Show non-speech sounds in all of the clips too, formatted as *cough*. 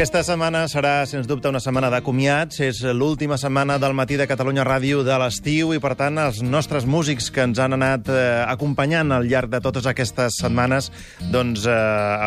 Aquesta setmana serà, sens dubte, una setmana de comiats. És l'última setmana del matí de Catalunya Ràdio de l'estiu i, per tant, els nostres músics que ens han anat eh, acompanyant al llarg de totes aquestes setmanes, doncs eh,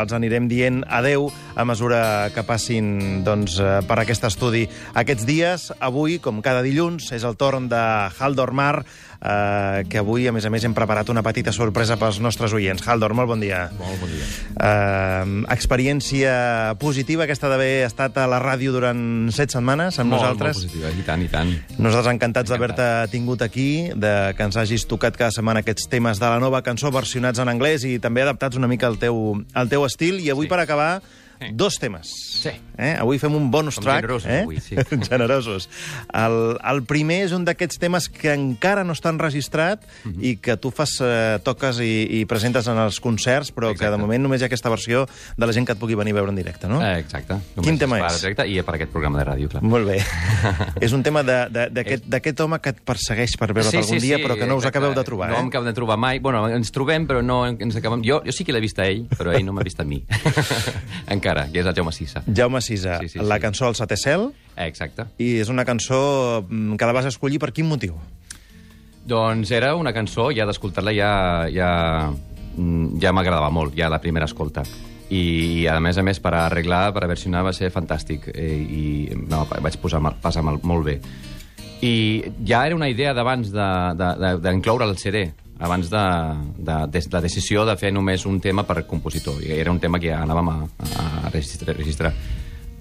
els anirem dient adeu a mesura que passin doncs, eh, per aquest estudi. Aquests dies, avui, com cada dilluns, és el torn de Haldor Mar, eh, que avui, a més a més, hem preparat una petita sorpresa pels nostres oients. Haldor, molt bon dia. Molt bon dia. Eh, experiència positiva aquesta d'haver estat a la ràdio durant set setmanes amb molt, nosaltres. Molt positiva, i tant, i tant. Nosaltres encantats d'haver-te tingut aquí, de que ens hagis tocat cada setmana aquests temes de la nova cançó versionats en anglès i també adaptats una mica al teu, al teu estil. I avui, Sí. per acabar, Sí. dos temes. Sí. Eh? Avui fem un bonus Som track. generosos, eh? avui, sí. *laughs* generosos. El, el primer és un d'aquests temes que encara no està enregistrat Mhm. i que tu fas, eh, toques i, i presentes en els concerts, però que de Exacte. moment només hi ha aquesta versió de la gent que et pugui venir a veure en directe, no? Eh, exacte. Quin tema és? Directe, I per aquest programa de ràdio, clar. Molt bé. *laughs* és un tema d'aquest home que et persegueix per veure't algun dia, però que no us exacte. acabeu de trobar, No eh? em acabem de trobar mai. Bueno, ens trobem, però no ens acabem... Jo, jo sí que l'he vist a ell, però ell no m'ha vist a mi. *laughs* Encara, que és el Jaume Sissa. Jaume Sisa, Sí, sí, la sí. cançó El Setè Cel, Eh, exacte. i és una cançó mm, que la vas escollir per quin motiu? Doncs era una cançó, ja d'escoltar-la ja, ja, mm, ja m'agradava molt, ja la primera escolta. I, a més a més, per arreglar, per versionar, va ser fantàstic. Eh, I no, vaig posar, mal- passar mal, molt bé. I ja era una idea d'abans d'incloure de, de, el CD, abans de, de, de, de la decisió de fer només un tema per compositor. I era un tema que ja anàvem a, a registrar, registrar.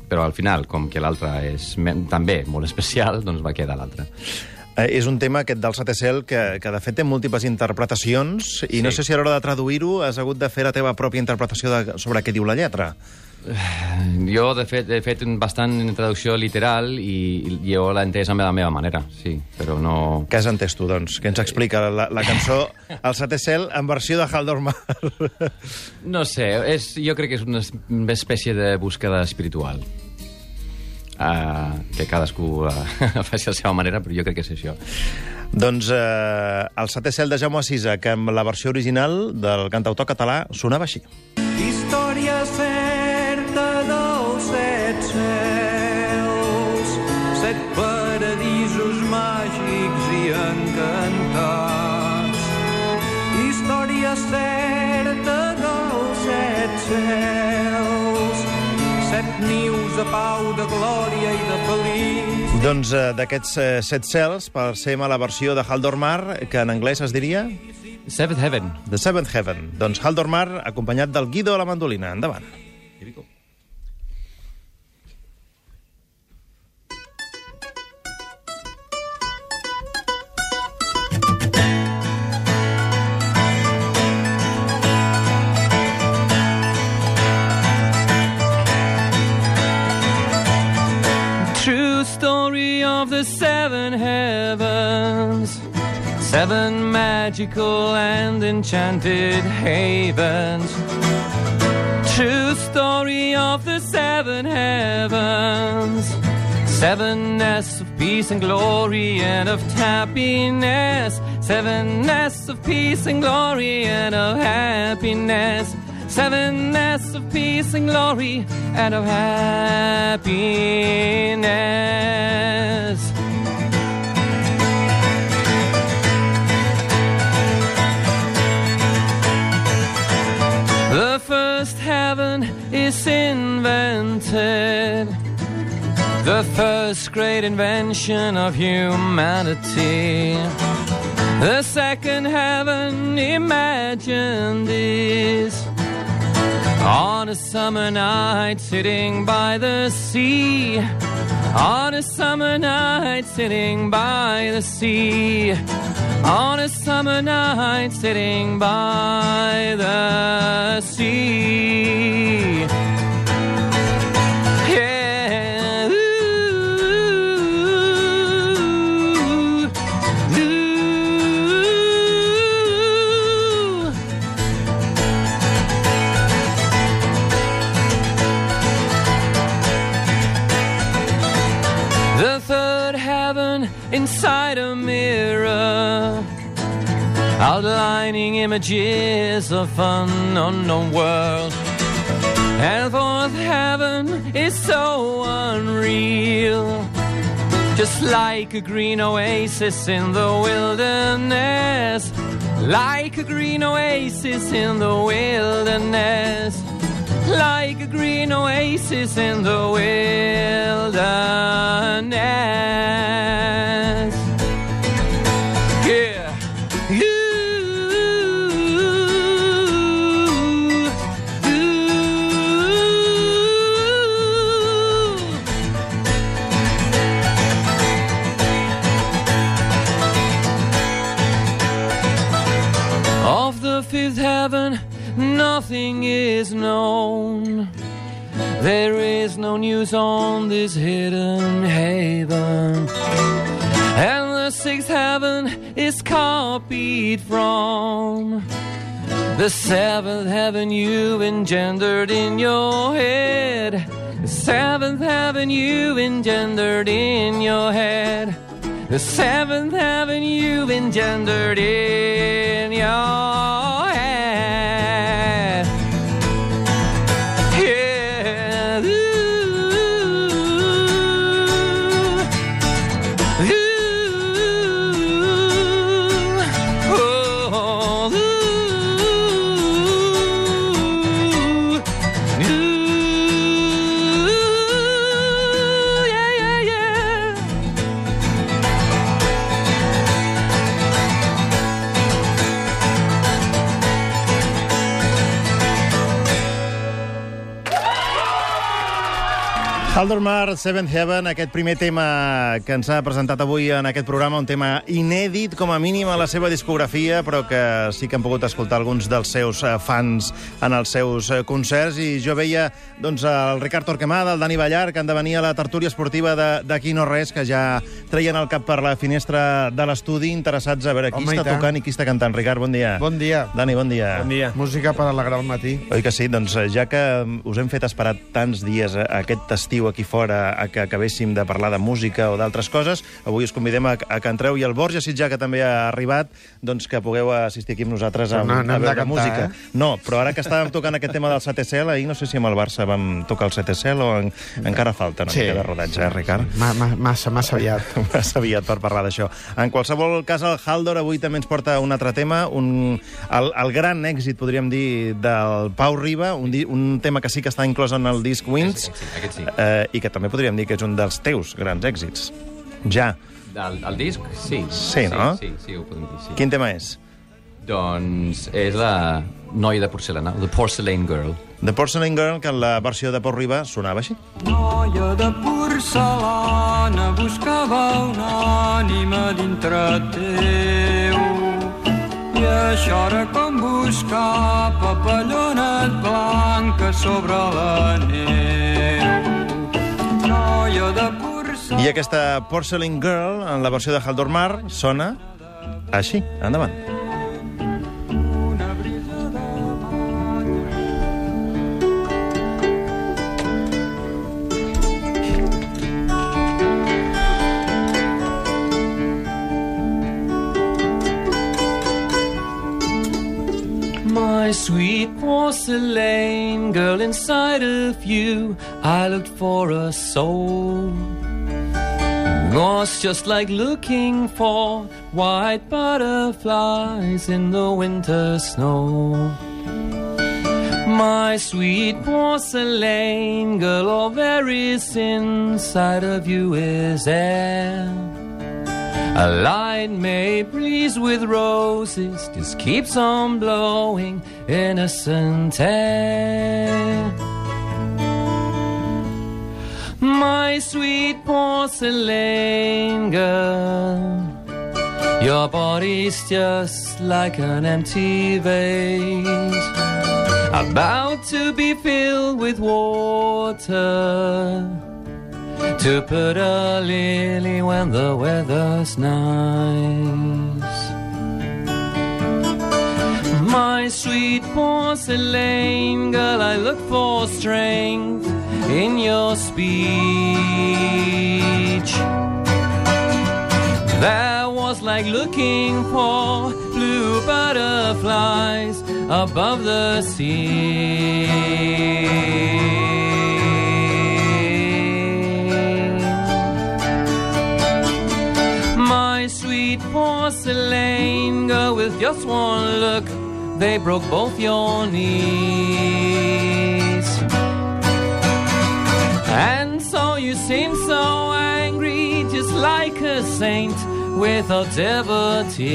Però al final, com que l'altre és també molt especial, doncs va quedar l'altre. Eh, és un tema, aquest del Setè Cel, que, que de fet té múltiples interpretacions, i Sí. no sé si a l'hora de traduir-ho has hagut de fer la teva pròpia interpretació de, sobre què diu la lletra. Jo, de fet, he fet bastant traducció literal i, i jo l'he entès amb la meva manera, sí, però no... Què has entès tu, doncs? Què ens explica la, la cançó El Setè Cel en versió de Haldor Mar? No sé, és, jo crec que és una espècie de búsqueda espiritual. Uh, que cadascú uh, *laughs* faci a la seva manera, però jo crec que és això. doncs eh, El Setè Cel de Jaume Sisa, que amb la versió original del cantautor català sonava així. Història certa dels set cels, set paradisos màgics i encantats. Història certa dels set cels, set nius de pau, de glòria i de feliç. Doncs eh, d'aquests eh, set cels, passem a la versió de Haldor Mar, que en anglès es diria Seventh Heaven. The Seventh Heaven. Doncs Haldor Mar, acompanyat del Guido a la mandolina. Endavant. Seven magical and enchanted havens. True story of the seven heavens, seven nests of peace and glory and of happiness, seven nests of peace and glory and of happiness. Seven nests of peace and glory and of happiness. Invented. The first great invention of humanity. The second heaven imagined is on a summer night sitting by the sea. On a summer night sitting by the sea. On a summer night sitting by the sea. Outlining images of an unknown world. And fourth heaven is so unreal. Just like a green oasis in the wilderness. Like a green oasis in the wilderness. Like a green oasis in the wilderness. Heaven is copied from the seventh heaven you engendered in your head. The seventh heaven you engendered in your head. The seventh heaven you engendered in your head. Haldormar, Seventh Heaven, aquest primer tema que ens ha presentat avui en aquest programa, un tema inèdit, com a mínim, a la seva discografia, però que sí que han pogut escoltar alguns dels seus eh, fans en els seus eh, concerts, i jo veia doncs, el Ricard Torquemada, el Dani Ballar, que han de venir a la tertúlia esportiva d'aquí no res, que ja treien el cap per la finestra de l'estudi, interessats a veure qui Home, i està tant. tocant i qui està cantant. Ricard, bon dia. Bon dia. Dani, bon dia. Bon dia. Música per alegrar el matí. Oi que sí? Doncs eh, ja que mm, us hem fet esperar tants dies eh, aquest estiu aquí fora a que acabéssim de parlar de música o d'altres coses, avui us convidem a, a que entreu i el Borja Sitjà, que també ha arribat, doncs que pugueu assistir aquí amb nosaltres a, Però no- no a hem de veure cantar, música. eh? No, però ara que estàvem tocant aquest tema del Setesel, ahir no sé si amb el Barça vam tocar el Setesel o en, encara falta una Sí. mica de rodatge, eh, Ricard? Ma, ma, massa, massa aviat. Massa *laughs* aviat per parlar d'això. En qualsevol cas, el Haldor avui també ens porta un altre tema, un, el, el gran èxit, podríem dir, del Pau Riba, un, di, un tema que sí que està inclòs en el disc Wins, Sí, sí, aquest sí. eh, i que també podríem dir que és un dels teus grans èxits. Ja. El, el disc, sí. Sí, no? Sí, sí, ho podem dir, sí. Quin tema és? Doncs és la noia de porcelana, The Porcelain Girl. The Porcelain Girl, que en la versió de Pau Riba sonava així. Noia de porcelana buscava una ànima dintre teu. I això era com buscar papallones blanques sobre la neu. Noia de porcelana... I aquesta Porcelain Girl, en la versió de Haldor Mar, sona així. Endavant. Una sweet porcelain girl, inside of you, I looked for a soul. Was just like looking for white butterflies in the winter snow. My sweet porcelain girl, all there is inside of you is air. A light May breeze with roses just keeps on blowing innocent air. My sweet porcelain girl, your body's just like an empty vase, about to be filled with water to put a lily when the weather's nice. My sweet porcelain girl, I look for strength in your speech. That was like looking for blue butterflies above the sea. With just one look, they broke both your knees. And so you seem so angry, just like a saint without ever tears.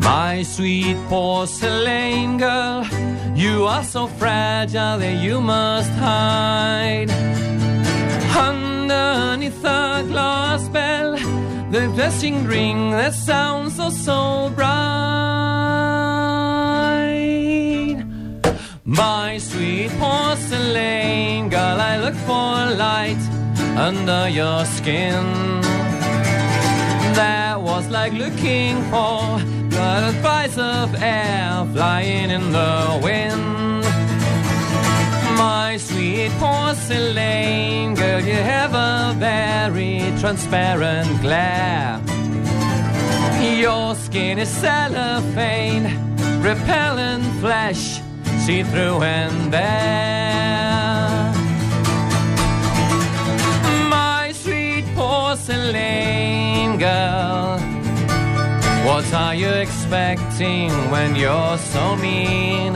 My sweet porcelain girl, you are so fragile that you must hide. Underneath the glass bell, the blessing ring that sounds so, so bright. My sweet porcelain girl, I look for light under your skin. That was like looking for butterflies of air flying in the wind. My sweet porcelain girl, you have a very transparent glare. Your skin is cellophane, repellent flesh, see through and there. My sweet porcelain girl, what are you expecting when you're so mean?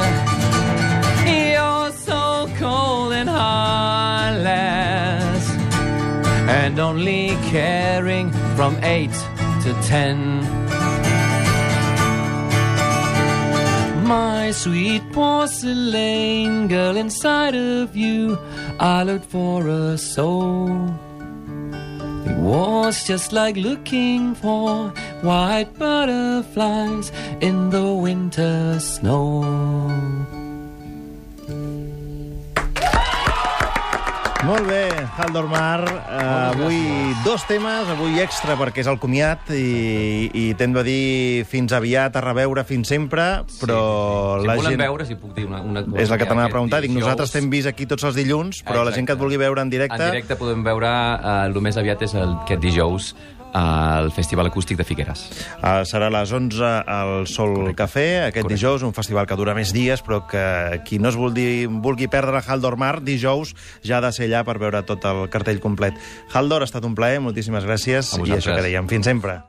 You're so cold and heartless, and only caring from eight to ten. My sweet porcelain girl, inside of you, I looked for a soul. Was just like looking for white butterflies in the winter snow. Molt bé, Haldor Mar. Uh, avui dos temes, avui extra perquè és el comiat i, i tendo a dir fins aviat, a reveure, fins sempre, però si la volen gent... veure, si puc dir una, una cosa. És la que t'anava a preguntar. Dic, dijous- nosaltres t'hem vist aquí tots els dilluns, però la gent que et vulgui veure en directe... En directe podem veure, eh, el més aviat és el, aquest dijous, al Festival Acústic de Figueres. Uh, serà a les 11 al Sol Correcte. Cafè, aquest Correcte. dijous, un festival que dura més dies, però que qui no es vulgui, vulgui perdre Haldor Mar, dijous ja ha de ser allà per veure tot el cartell complet. Haldor, ha estat un plaer, moltíssimes gràcies, i això que dèiem, fins sempre.